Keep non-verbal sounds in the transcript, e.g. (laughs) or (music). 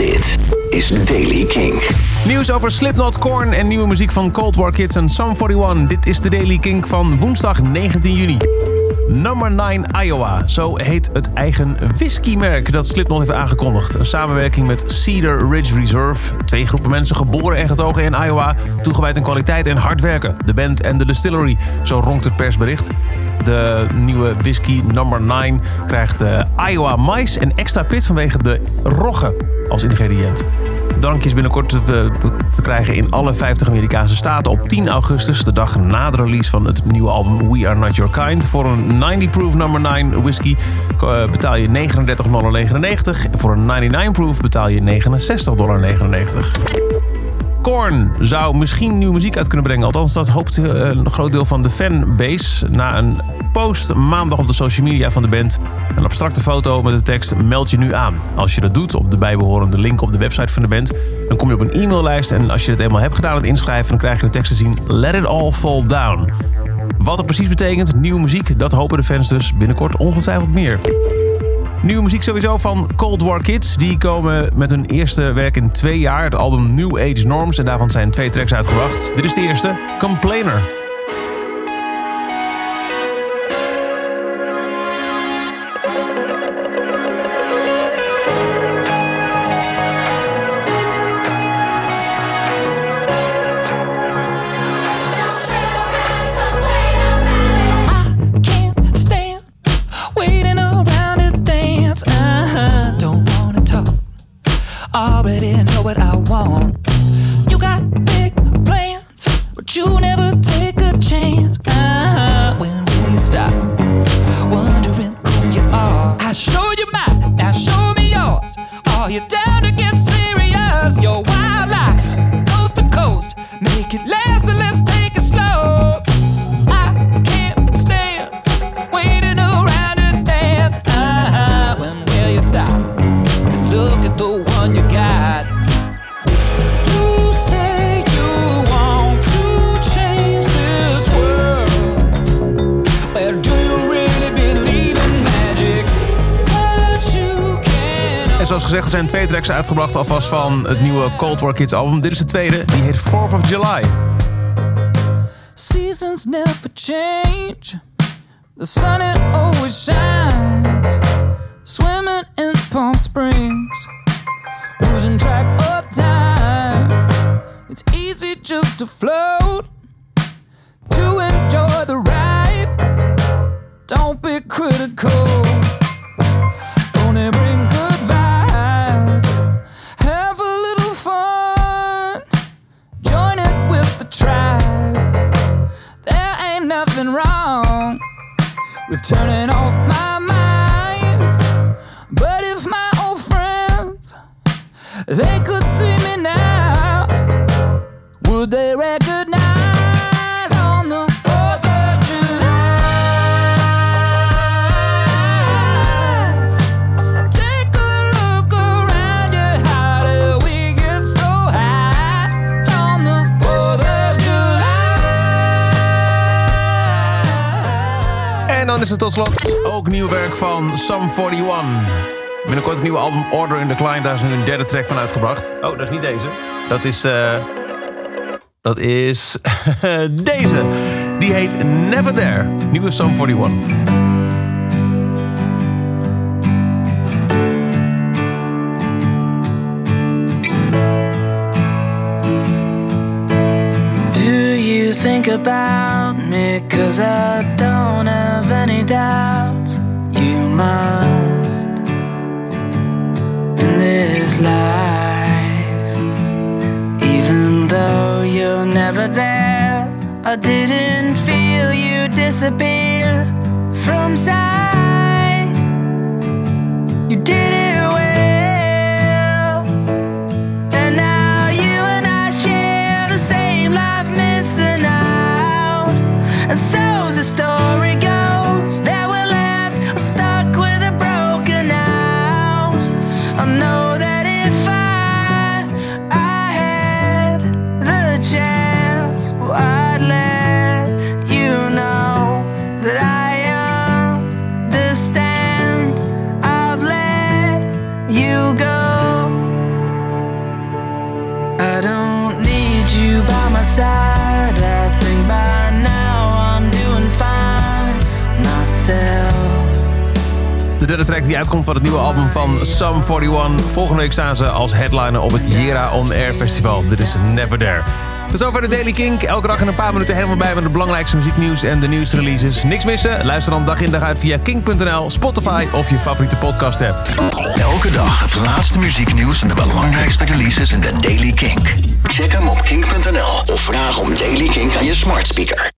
Dit is Daily King. Nieuws over Slipknot, Korn en nieuwe muziek van Cold War Kids en Sum 41. Dit is de Daily King van woensdag 19 juni. Number 9 Iowa, zo heet het eigen whiskymerk dat Slipknot heeft aangekondigd. Een samenwerking met Cedar Ridge Reserve. Twee groepen mensen geboren en getogen in Iowa, toegewijd aan kwaliteit en hard werken. De band en de distillery, zo ronkt het persbericht. De nieuwe whisky Number 9 krijgt uh, Iowa mais en extra pit vanwege de rogge als ingrediënt. Drankjes binnenkort te verkrijgen in alle 50 Amerikaanse staten op 10 augustus, de dag na de release van het nieuwe album We Are Not Your Kind. Voor een 90 proof number 9 whisky betaal je 39,99 dollar. Voor een 99 proof betaal je 69,99 dollar. Korn zou misschien nieuwe muziek uit kunnen brengen. Althans, dat hoopt een groot deel van de fanbase. Na een post maandag op de social media van de band. Een abstracte foto met de tekst meld je nu aan. Als je dat doet op de bijbehorende link op de website van de band... dan kom je op een e-maillijst en als je het eenmaal hebt gedaan het inschrijven... dan krijg je de tekst te zien Let it all fall down. Wat het precies betekent, nieuwe muziek, dat hopen de fans dus binnenkort ongetwijfeld meer. Nieuwe muziek sowieso van Cold War Kids. Die komen met hun eerste werk in twee jaar. Het album New Age Norms. En daarvan zijn twee tracks uitgebracht. Dit is de eerste, Complainer. Already know what I want. Zoals gezegd, er zijn twee tracks uitgebracht alvast van het nieuwe Cold War Kids album. Dit is de tweede, die heet 4th of July. Seasons never change. The sun it always shines. Swimming in Palm Springs. Losing track of time. It's easy just to float. To enjoy the ride. Don't be critical. With turning off my mind. But if my old friends they could see me now, would they recognize Dan is het tot slot ook nieuw werk van Sum 41. Binnenkort het nieuwe album Order in Decline. Daar is nu een derde track van uitgebracht. Oh, dat is niet deze. Dat is... eh, dat is (laughs) deze. Die heet Never There. Nieuwe Sum 41. Think about me? Cause I don't have any doubts. You must. In this life, even though you're never there, I didn't feel you disappear from sight. You did And so derde track die uitkomt van het nieuwe album van Sum 41. Volgende week staan ze als headliner op het Jera On Air Festival. Dit is Never There. Is over de Daily Kink. Elke dag in een paar minuten helemaal bij met het belangrijkste muzieknieuws en de nieuwste releases. Niks missen? Luister dan dag in dag uit via kink.nl, Spotify of je favoriete podcast app. Elke dag het laatste muzieknieuws en de belangrijkste releases in de Daily Kink. Check hem op kink.nl of vraag om Daily Kink aan je smart speaker.